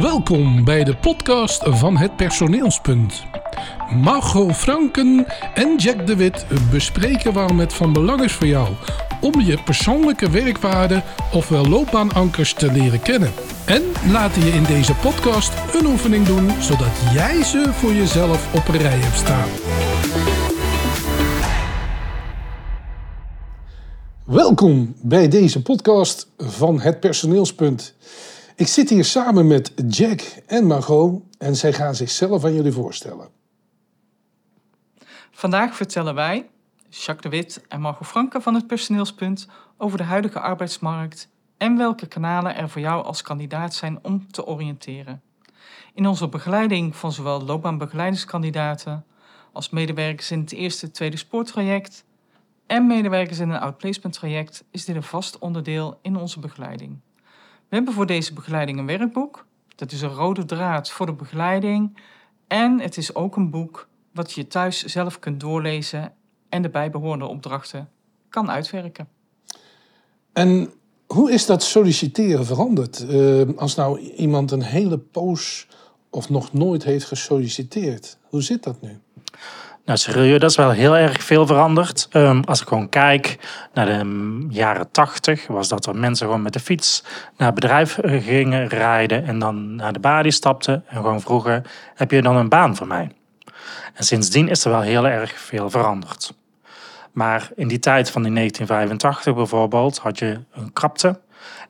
Welkom bij de podcast van het personeelspunt. Margot Franken en Jack de Wit bespreken waarom het van belang is voor jou om je persoonlijke werkwaarden ofwel loopbaanankers te leren kennen. En laten je in deze podcast een oefening doen zodat jij ze voor jezelf op een rij hebt staan. Welkom bij deze podcast van het personeelspunt. Ik zit hier samen met Jack en Margot en zij gaan zichzelf aan jullie voorstellen. Vandaag vertellen wij, Jacques de Wit en Margot Franke van het Personeelspunt, over de huidige arbeidsmarkt en welke kanalen er voor jou als kandidaat zijn om te oriënteren. In onze begeleiding van zowel loopbaanbegeleidingskandidaten als medewerkers in het eerste tweede spoortraject en medewerkers in een outplacement traject is dit een vast onderdeel in onze begeleiding. We hebben voor deze begeleiding een werkboek. Dat is een rode draad voor de begeleiding. En het is ook een boek wat je thuis zelf kunt doorlezen en de bijbehorende opdrachten kan uitwerken. En hoe is dat solliciteren veranderd? Uh, als nou iemand een hele poos of nog nooit heeft gesolliciteerd, hoe zit dat nu? Nou, serieus, dat is wel heel erg veel veranderd. Um, als ik gewoon kijk naar de jaren tachtig, was dat er mensen gewoon met de fiets naar het bedrijf eh, gingen rijden en dan naar de balie stapten en gewoon vroegen: heb je dan een baan voor mij? En sindsdien is er wel heel erg veel veranderd. Maar in die tijd van die 1985 bijvoorbeeld had je een krapte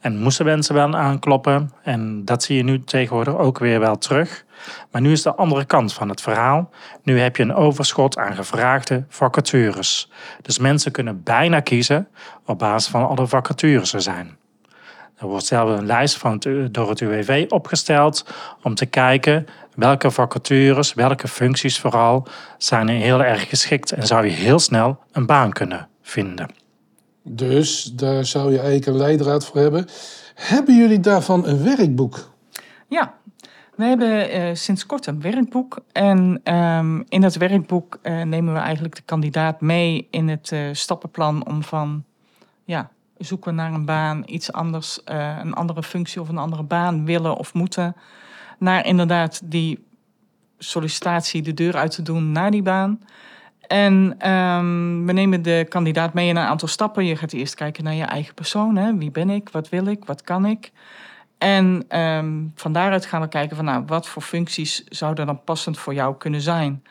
en moesten mensen wel aankloppen. En dat zie je nu tegenwoordig ook weer wel terug. Maar nu is de andere kant van het verhaal. Nu heb je een overschot aan gevraagde vacatures. Dus mensen kunnen bijna kiezen op basis van alle vacatures er zijn. Er wordt zelf een lijst van door het UWV opgesteld om te kijken welke vacatures, welke functies vooral, zijn heel erg geschikt en zou je heel snel een baan kunnen vinden. Dus daar zou je eigenlijk een leidraad voor hebben. Hebben jullie daarvan een werkboek? Ja, we hebben uh, sinds kort een werkboek. En um, in dat werkboek uh, nemen we eigenlijk de kandidaat mee in het uh, stappenplan om van ja, zoeken naar een baan, iets anders, een andere functie of een andere baan willen of moeten. Naar inderdaad die sollicitatie de deur uit te doen naar die baan. En um, we nemen de kandidaat mee in een aantal stappen. Je gaat eerst kijken naar je eigen persoon. Hè? Wie ben ik? Wat wil ik? Wat kan ik? En um, van daaruit gaan we kijken van nou, wat voor functies zouden dan passend voor jou kunnen zijn.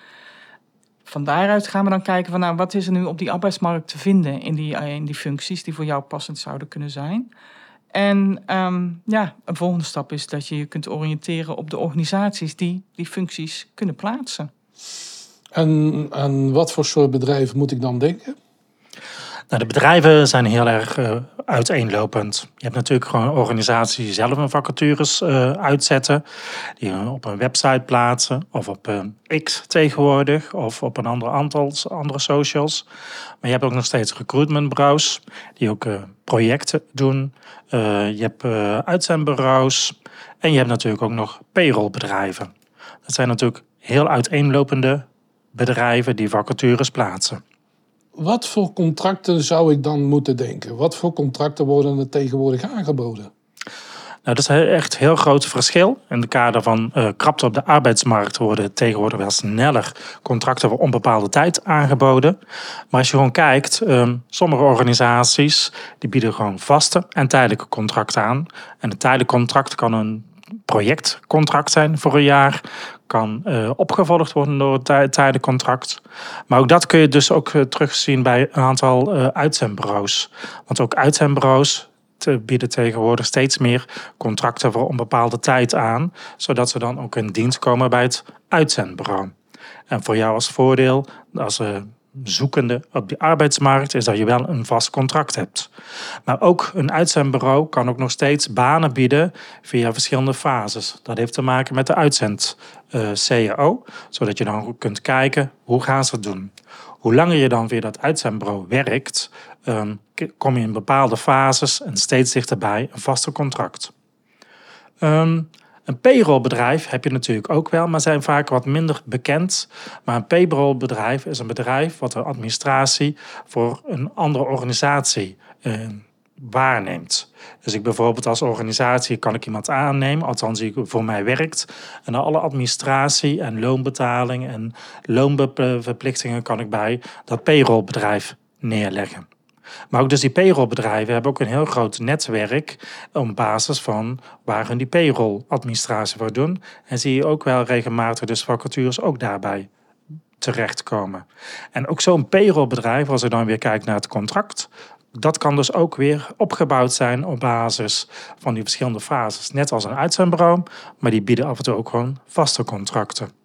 Van daaruit gaan we dan kijken van nou, wat is er nu op die arbeidsmarkt te vinden in die, eh, in die functies die voor jou passend zouden kunnen zijn. En um, ja, een volgende stap is dat je je kunt oriënteren op de organisaties die die functies kunnen plaatsen. En aan wat voor soort bedrijven moet ik dan denken? Nou, de bedrijven zijn heel erg uh, uiteenlopend. Je hebt natuurlijk gewoon organisaties die zelf een vacatures uh, uitzetten, die op een website plaatsen of op uh, X tegenwoordig of op een ander aantal andere socials. Maar je hebt ook nog steeds recruitmentbureaus die ook projecten doen. je hebt uitzendbureaus en je hebt natuurlijk ook nog payrollbedrijven. Dat zijn natuurlijk heel uiteenlopende bedrijven die vacatures plaatsen. Wat voor contracten zou ik dan moeten denken? Wat voor contracten worden er tegenwoordig aangeboden? Nou, dat is echt een heel groot verschil. In de kader van uh, krapte op de arbeidsmarkt worden tegenwoordig wel sneller contracten voor onbepaalde tijd aangeboden. Maar als je gewoon kijkt, um, sommige organisaties die bieden gewoon vaste en tijdelijke contracten aan. En een tijdelijk contract kan een projectcontract zijn voor een jaar. Kan uh, opgevolgd worden door tijdelijk contract. Maar ook dat kun je dus ook uh, terugzien bij een aantal uh, uitzendbureaus. Want ook uitzendbureaus te bieden tegenwoordig steeds meer contracten voor onbepaalde tijd aan. Zodat ze dan ook in dienst komen bij het uitzendbureau. En voor jou als voordeel, als zoekende op de arbeidsmarkt is dat je wel een vast contract hebt. Maar ook een uitzendbureau kan ook nog steeds banen bieden via verschillende fases. Dat heeft te maken met de uitzend uh, zodat je dan kunt kijken hoe gaan ze het doen. Hoe langer je dan via dat uitzendbureau werkt, um, kom je in bepaalde fases en steeds dichterbij een vaste contract. Um, een payrollbedrijf heb je natuurlijk ook wel, maar zijn vaak wat minder bekend. Maar een payrollbedrijf is een bedrijf wat de administratie voor een andere organisatie eh, waarneemt. Dus ik bijvoorbeeld als organisatie kan ik iemand aannemen, althans die voor mij werkt. En alle administratie en loonbetaling en loonverplichtingen kan ik bij dat payrollbedrijf neerleggen. Maar ook dus die payrollbedrijven hebben ook een heel groot netwerk op basis van waar hun die payrolladministratie voor doen. En zie je ook wel regelmatig dus vacatures ook daarbij terechtkomen. En ook zo'n payrollbedrijf, als je dan weer kijkt naar het contract, dat kan dus ook weer opgebouwd zijn op basis van die verschillende fases. Net als een uitzendbureau, maar die bieden af en toe ook gewoon vaste contracten.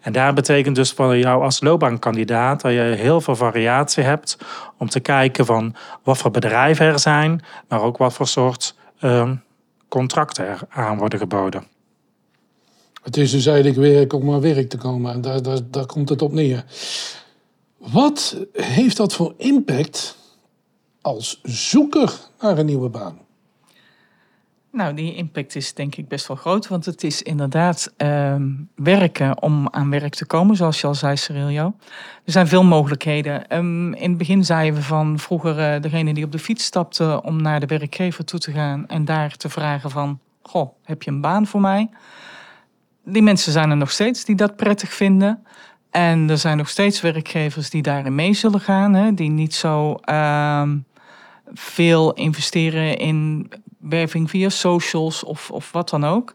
En daar betekent dus voor jou als loopbaankandidaat dat je heel veel variatie hebt om te kijken van wat voor bedrijven er zijn, maar ook wat voor soort uh, contracten er aan worden geboden. Het is dus eigenlijk werk om aan werk te komen en daar komt het op neer. Wat heeft dat voor impact als zoeker naar een nieuwe baan? Nou, die impact is denk ik best wel groot, want het is inderdaad ehm, werken om aan werk te komen, zoals je al zei, Cyrilio. Er zijn veel mogelijkheden. Ehm, in het begin zeiden we van vroeger uh, degene die op de fiets stapte om naar de werkgever toe te gaan en daar te vragen van, goh, heb je een baan voor mij? Die mensen zijn er nog steeds die dat prettig vinden. En er zijn nog steeds werkgevers die daarin mee zullen gaan, hè, die niet zo ehm, veel investeren in werving via socials of, of wat dan ook.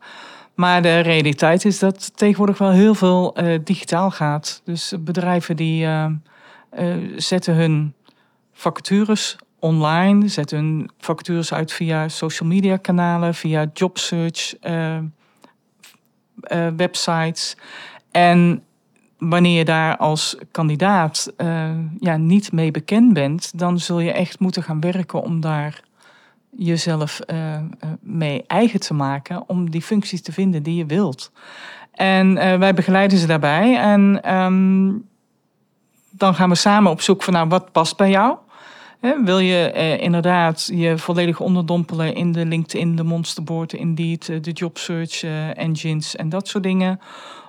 Maar de realiteit is dat tegenwoordig wel heel veel uh, digitaal gaat. Dus bedrijven die uh, uh, zetten hun vacatures online, zetten hun vacatures uit via social media kanalen, via jobsearch websites. En wanneer je daar als kandidaat ja, niet mee bekend bent, dan zul je echt moeten gaan werken om daar jezelf uh, mee eigen te maken om die functies te vinden die je wilt. En uh, wij begeleiden ze daarbij. En um, dan gaan we samen op zoek van nou, wat past bij jou? Wil je inderdaad je volledig onderdompelen in de LinkedIn, de Monsterboard, Indeed, de job search engines en dat soort dingen?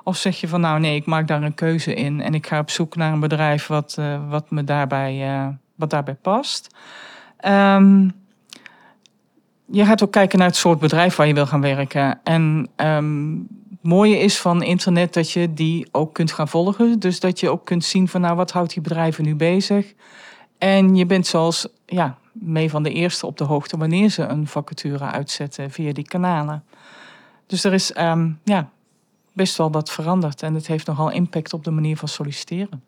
Of zeg je van nou nee, ik maak daar een keuze in en ik ga op zoek naar een bedrijf wat, wat me daarbij, wat daarbij past? Um, je gaat ook kijken naar het soort bedrijf waar je wil gaan werken. En um, het mooie is van internet dat je die ook kunt gaan volgen. Dus dat je ook kunt zien van nou, wat houdt die bedrijven nu bezig? En je bent zoals ja, mee van de eerste op de hoogte wanneer ze een vacature uitzetten via die kanalen. Dus er is um, ja, best wel wat veranderd en het heeft nogal impact op de manier van solliciteren.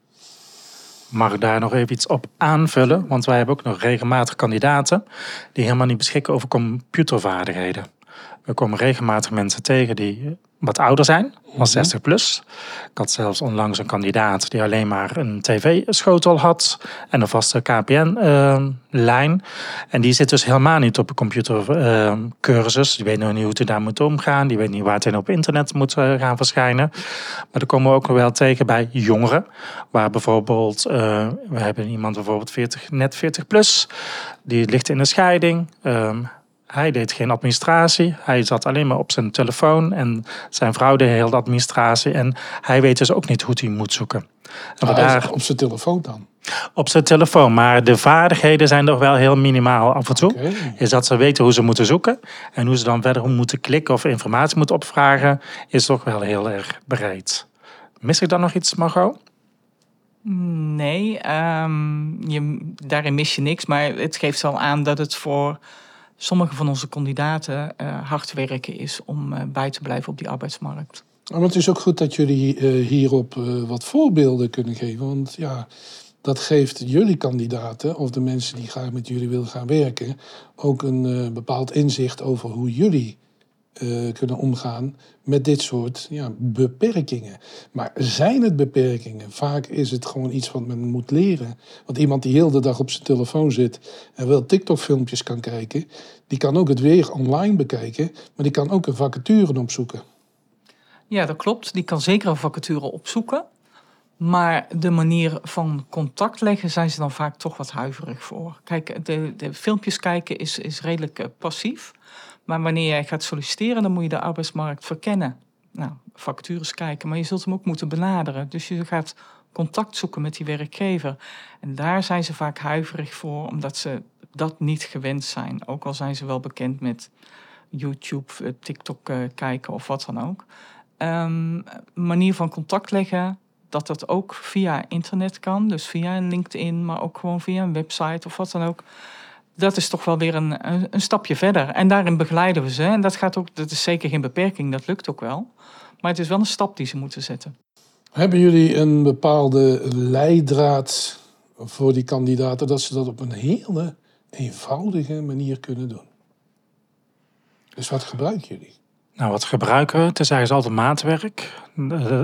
Mag daar nog even iets op aanvullen? Want wij hebben ook nog regelmatig kandidaten die helemaal niet beschikken over computervaardigheden. We komen regelmatig mensen tegen die wat ouder zijn, van 60 plus. Ik had zelfs onlangs een kandidaat die alleen maar een tv-schotel had en een vaste KPN-lijn. en die zit dus helemaal niet op een computercursus. die weet nog niet hoe hij daar moet omgaan. Die weet niet waar het op internet moet eh, gaan verschijnen. Maar dan komen we ook wel tegen bij jongeren. Waar bijvoorbeeld, uh, we hebben iemand bijvoorbeeld 40, net 40 plus. Die ligt in een scheiding. Ehm, hij deed geen administratie. Hij zat alleen maar op zijn telefoon. En zijn vrouw deed heel de administratie. En hij weet dus ook niet hoe hij moet zoeken. En ah, daar... Op zijn telefoon dan? Op zijn telefoon. Maar de vaardigheden zijn toch wel heel minimaal af en toe. Is dat ze weten hoe ze moeten zoeken. En hoe ze dan verder moeten klikken of informatie moeten opvragen. Is toch wel heel erg breed. Mis ik dan nog iets, Margot? Nee, um, je, daarin mis je niks. Maar het geeft al aan dat het voor sommige van onze kandidaten uh, hard werken is om uh, bij te blijven op die arbeidsmarkt. Maar het is ook goed dat jullie uh, hierop wat voorbeelden kunnen geven. Want ja, dat geeft jullie kandidaten, of de mensen die graag met jullie willen gaan werken, ook een bepaald inzicht over hoe jullie uh, kunnen omgaan met dit soort ja, beperkingen. Maar zijn het beperkingen? Vaak is het gewoon iets wat men moet leren. Want iemand die heel de dag op zijn telefoon zit en wel TikTok-filmpjes kan kijken, die kan ook het weer online bekijken, maar die kan ook een vacature opzoeken. Ja, dat klopt. Die kan zeker een vacature opzoeken. Maar de manier van contact leggen zijn ze dan vaak toch wat huiverig voor. Kijk, de, de filmpjes kijken is, is redelijk uh, passief. Maar wanneer jij gaat solliciteren, dan moet je de arbeidsmarkt verkennen. Nou, vacatures kijken, maar je zult hem ook moeten benaderen. Dus je gaat contact zoeken met die werkgever. En daar zijn ze vaak huiverig voor, omdat ze dat niet gewend zijn. Ook al zijn ze wel bekend met YouTube, eh, TikTok uh, kijken of wat dan ook. Um, manier van contact leggen, dat dat ook via internet kan. Dus via een LinkedIn, maar ook gewoon via een website of wat dan ook. Dat is toch wel weer een, een, stapje verder. En daarin begeleiden we ze. En dat, gaat ook, dat is zeker geen beperking, dat lukt ook wel. Maar het is wel een stap die ze moeten zetten. Hebben jullie een bepaalde leidraad voor die kandidaten dat ze dat op een hele eenvoudige manier kunnen doen? Dus wat gebruiken jullie? Nou, wat gebruiken we? Het is eigenlijk altijd maatwerk.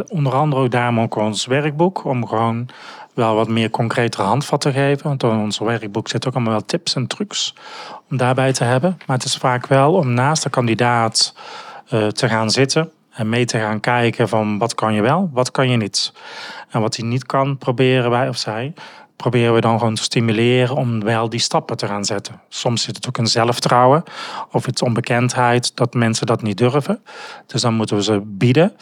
Onder andere ook daarom ook ons werkboek. Om gewoon wel wat meer concretere handvat te geven. Want in ons werkboek zit ook allemaal wel tips en trucs om daarbij te hebben. Maar het is vaak wel om naast de kandidaat uh, te gaan zitten. En mee te gaan kijken van wat kan je wel, wat kan je niet. En wat hij niet kan, proberen wij of zij proberen we dan gewoon te stimuleren om wel die stappen te gaan zetten. Soms zit het ook in zelfvertrouwen of iets onbekendheid dat mensen dat niet durven. Dus dan moeten we ze bieden.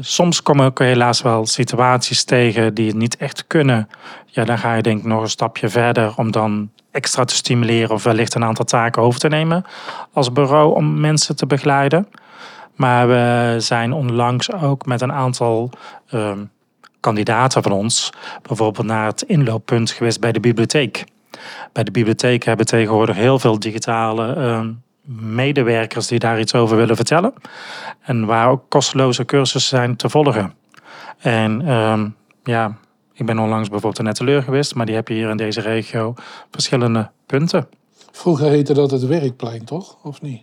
Soms komen ook helaas wel situaties tegen die het niet echt kunnen. Ja, dan ga je denk ik nog een stapje verder om dan extra te stimuleren of wellicht een aantal taken over te nemen als bureau om mensen te begeleiden. Maar we zijn onlangs ook met een aantal ehm, kandidaten van ons bijvoorbeeld naar het inlooppunt geweest bij de bibliotheek. Bij de bibliotheek hebben tegenwoordig heel veel digitale uh, medewerkers die daar iets over willen vertellen. En waar ook kosteloze cursussen zijn te volgen. En uh, ja, ik ben onlangs bijvoorbeeld in Netteleur geweest, maar die heb je hier in deze regio verschillende punten. Vroeger heette dat het werkplein, toch? Of niet?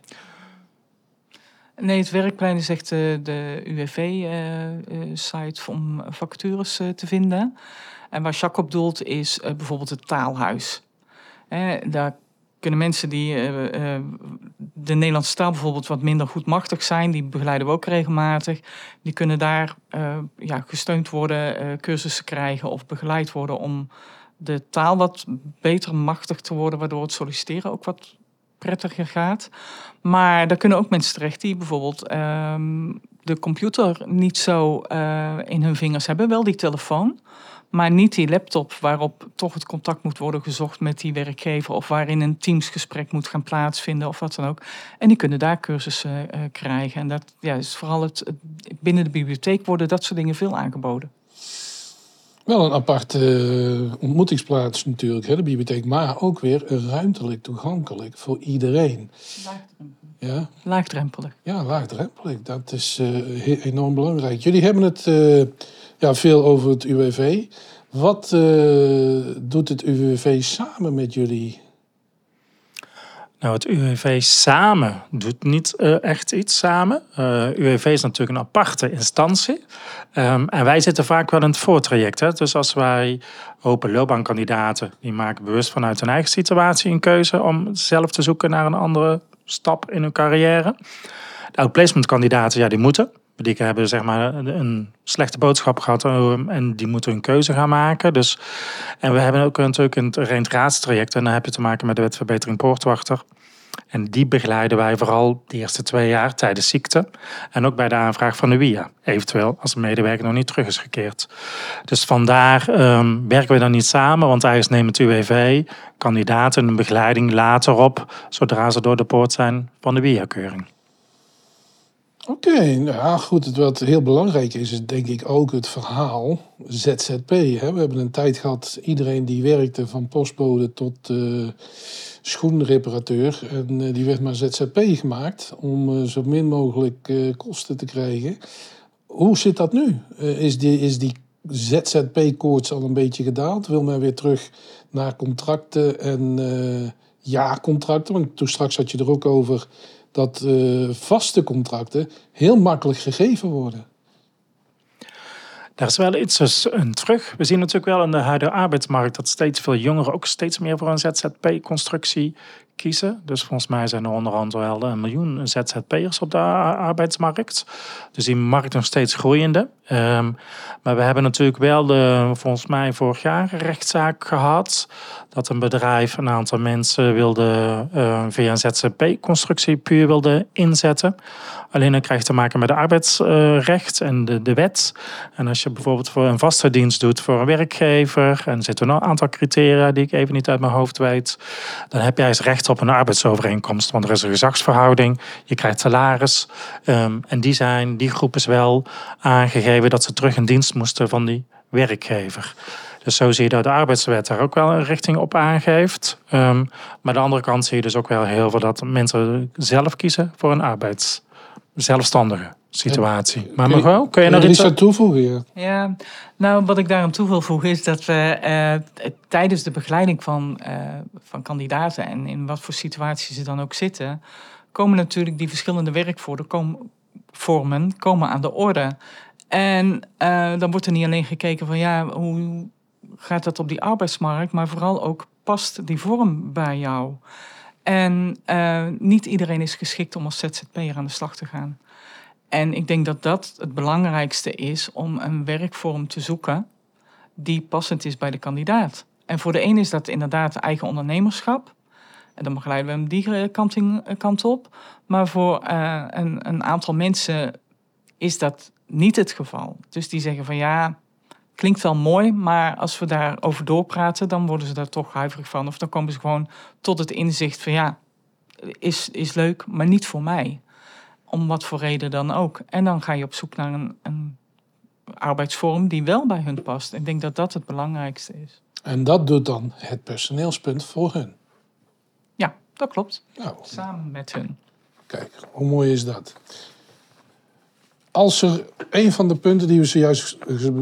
Nee, het werkplein is echt de, de UWV-site eh, eh, om vacatures eh, te vinden. En waar Jacques op doelt is bijvoorbeeld het taalhuis. daar kunnen mensen die de Nederlandse taal bijvoorbeeld wat minder goed machtig zijn, die begeleiden we ook regelmatig. Die kunnen daar ja, gesteund worden, cursussen krijgen of begeleid worden om de taal wat beter machtig te worden, waardoor het solliciteren ook wat prettiger gaat. Maar daar kunnen ook mensen terecht die bijvoorbeeld ehm, de computer niet zo uh, in hun vingers hebben. Wel die telefoon, maar niet die laptop waarop toch het contact moet worden gezocht met die werkgever. Of waarin een teamsgesprek moet gaan plaatsvinden of wat dan ook. En die kunnen daar cursussen uh, krijgen. En dat ja, is vooral het, binnen de bibliotheek worden dat soort dingen veel aangeboden. Wel een aparte uh, ontmoetingsplaats natuurlijk, hè, de bibliotheek, maar ook weer ruimtelijk toegankelijk voor iedereen. Laagdrempelig. Ja? Laagdrempelig. Ja, laagdrempelig. Dat is uh, enorm belangrijk. Jullie hebben het uh, ja, veel over het UWV. Wat doet het UWV samen met jullie nou, het UWV samen doet niet uh, echt iets samen. Uh, eh, UWV is natuurlijk een aparte instantie. Um, en wij zitten vaak wel in het voortraject. Hè? Dus als wij open loopbaankandidaten, die maken bewust vanuit hun eigen situatie een keuze om zelf te zoeken naar een andere stap in hun carrière. De outplacement kandidaten, ja, die moeten. Die hebben zeg maar een slechte boodschap gehad eh, en die moeten een keuze gaan maken. Dus, en we hebben ook natuurlijk een reintegratietraject en dan heb je te maken met de wetverbetering poortwachter. En die begeleiden wij vooral de eerste twee jaar tijdens ziekte. En ook bij de aanvraag van de WIA. Eventueel als een medewerker nog niet terug is gekeerd. Dus vandaar um, werken we dan niet samen. Want eigenlijk neemt het UWV kandidaten een begeleiding later op. Zodra ze door de poort zijn van de WIA-keuring. Oké, nou goed. Wat heel belangrijk is, is denk ik ook het verhaal ZZP. Hè? We hebben een tijd gehad, iedereen die werkte van postbode tot uh, schoenreparateur. En uh, die werd maar ZZP gemaakt om uh, zo min mogelijk kosten te krijgen. Hoe zit dat nu? is die, is die ZZP-koorts al een beetje gedaald? Wil men weer terug naar contracten en jaarcontracten? Want toen straks had je er ook over dat uh, vaste contracten heel makkelijk gegeven worden. Daar is wel iets een terug. We zien natuurlijk wel in de huidige arbeidsmarkt dat steeds veel jongeren ook steeds meer voor een ZZP-constructie Dus volgens mij zijn er onder andere wel een miljoen ZZP'ers op de arbeidsmarkt. Dus die markt nog steeds groeiende. Ehm, maar we hebben natuurlijk wel de, volgens mij vorig jaar een rechtszaak gehad. Dat een bedrijf een aantal mensen wilde eh, via een ZZP-constructie puur wilde inzetten. Alleen dan krijg je te maken met de arbeidsrecht en de, de wet. En als je bijvoorbeeld voor een vaste dienst doet voor een werkgever. En er zitten een aantal criteria die ik even niet uit mijn hoofd weet. Dan heb jij eens recht op een arbeidsovereenkomst. Want er is een gezagsverhouding. Je krijgt salaris. Ehm, en die, zijn, die groep is wel aangegeven dat ze terug in dienst moesten van die werkgever. Dus zo zie je dat de arbeidswet daar ook wel een richting op aangeeft. Ehm, maar aan de andere kant zie je dus ook wel heel veel dat mensen zelf kiezen voor een arbeids zelfstandige situatie. Maar Margot, kun je nog er iets aan toevoegen? Ja. Ja, nou wat ik daarom toe wil voegen is dat we eh, tijdens de begeleiding van, eh, van kandidaten en in wat voor situaties ze dan ook zitten, komen natuurlijk die verschillende werkvormen komen, vormen komen aan de orde. En eh, dan wordt er niet alleen gekeken van ja, hoe gaat dat op die arbeidsmarkt, maar vooral ook past die vorm bij jou. En eh, niet iedereen is geschikt om als ZZP'er aan de slag te gaan. En ik denk dat dat het belangrijkste is om een werkvorm te zoeken die passend is bij de kandidaat. En voor de een is dat inderdaad eigen ondernemerschap. En dan begeleiden we hem die eh, eh, kant op. Maar voor eh, een, een aantal mensen is dat niet het geval. Dus die zeggen van ja, klinkt wel mooi, maar als we daarover doorpraten, dan worden ze daar toch huiverig van. Of dan komen ze gewoon tot het inzicht van ja, is, is leuk, maar niet voor mij. Om wat voor reden dan ook. En dan ga je op zoek naar een, een arbeidsvorm die wel bij hun past. Ik denk dat dat het belangrijkste is. En dat doet dan het personeelspunt voor hun. Ja, dat klopt. Nou, Samen met hun. kijk, hoe mooi is dat? Als er een van de punten die we zojuist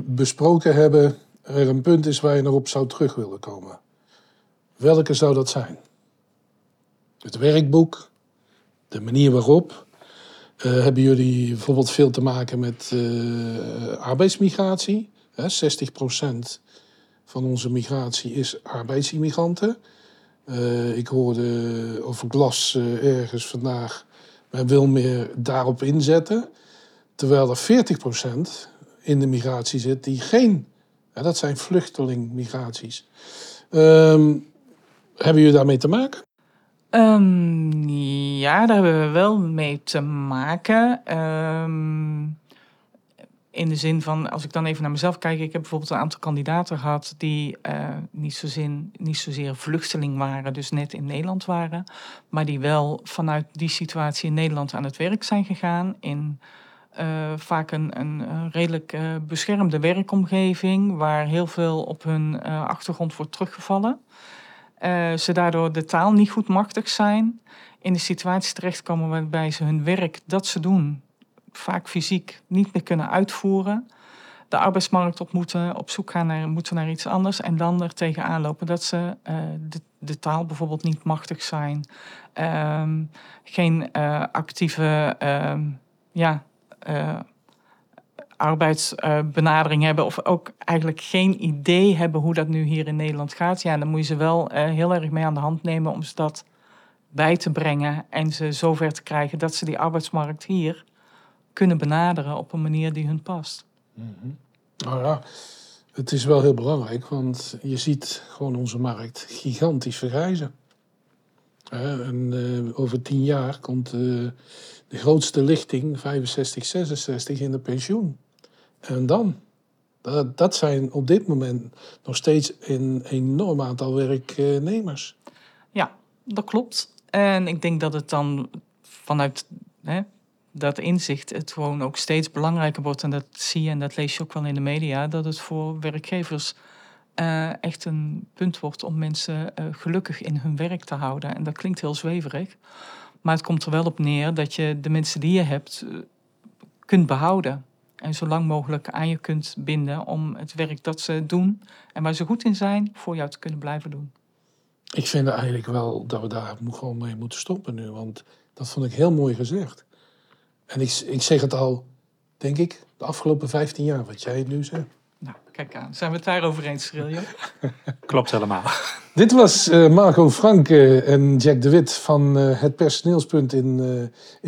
besproken hebben, er een punt is waar je nog op zou terug willen komen, welke zou dat zijn? Het werkboek, de manier waarop. Eh, hebben jullie bijvoorbeeld veel te maken met eh, arbeidsmigratie? Hè, 60% van onze migratie is arbeidsimmigranten. Eh, ik hoorde of ik las ergens vandaag, men wil meer daarop inzetten. Terwijl er 40% in de migratie zit die geen, ja, dat zijn vluchtelingmigraties. Ehm hebben jullie daarmee te maken? Ehm, ja, daar hebben we wel mee te maken. Ehm, in de zin van, als ik dan even naar mezelf kijk, ik heb bijvoorbeeld een aantal kandidaten gehad die eh, niet, zozeer, niet vluchteling waren, dus net in Nederland waren, maar die wel vanuit die situatie in Nederland aan het werk zijn gegaan in eh, vaak een, een, redelijk eh, beschermde werkomgeving, waar heel veel op hun achtergrond wordt teruggevallen. Eh, ze daardoor de taal niet goed machtig zijn, in de situatie terechtkomen waarbij ze hun werk dat ze doen, vaak fysiek, niet meer kunnen uitvoeren. De arbeidsmarkt op moeten, op zoek gaan naar, moeten naar iets anders en dan er tegenaan lopen dat ze eh, de, de taal bijvoorbeeld niet machtig zijn. Ehm, geen eh, actieve ehm, ja, arbeidsbenadering hebben of ook eigenlijk geen idee hebben hoe dat nu hier in Nederland gaat. Ja, dan moet je ze wel eh, heel erg mee aan de hand nemen om ze dat bij te brengen en ze zover te krijgen dat ze die arbeidsmarkt hier kunnen benaderen op een manier die hun past. Nou ja, het is wel heel belangrijk, want je ziet gewoon onze markt gigantisch vergrijzen. En eh, over tien jaar komt eh, de grootste lichting, 65, 66, in de pensioen. En dan? Dat, dat zijn op dit moment nog steeds een enorm aantal werknemers. Ja, dat klopt. En ik denk dat het dan vanuit hè, dat inzicht het gewoon ook steeds belangrijker wordt. En dat zie je en dat lees je ook wel in de media. Dat het voor werkgevers eh, echt een punt wordt om mensen eh, gelukkig in hun werk te houden. En dat klinkt heel zweverig. Maar het komt er wel op neer dat je de mensen die je hebt eh, kunt behouden. En zo lang mogelijk aan je kunt binden om het werk dat ze doen en waar ze goed in zijn, voor jou te kunnen blijven doen. Ik vind eigenlijk wel dat we daar gewoon mee moeten stoppen nu, want dat vond ik heel mooi gezegd. En ik, ik zeg het al, denk ik, de afgelopen 15 jaar, wat jij nu zegt. Nou, kijk aan. Zijn we het daarover eens, Schriljo? Klopt helemaal. Dit was eh Marco Franke en Jack de Wit van eh, het personeelspunt in, eh,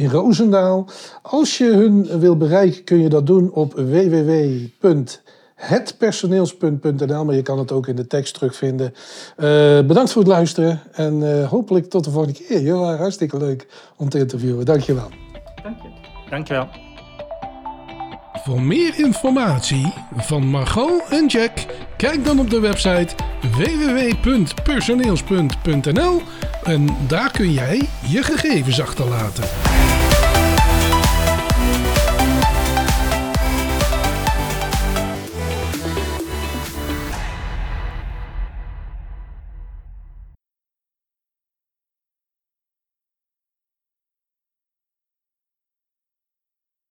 in Roosendaal. Als je hun wil bereiken kun je dat doen op www.hetpersoneelspunt.nl, maar je kan het ook in de tekst terugvinden. Eh, bedankt voor het luisteren en eh, hopelijk tot de volgende keer. Jullie waren hartstikke leuk om te interviewen. Dankjewel. Dank je. Dankjewel. Voor meer informatie van Margot en Jack, kijk dan op de website www.personeelspunt.nl en daar kun jij je gegevens achterlaten.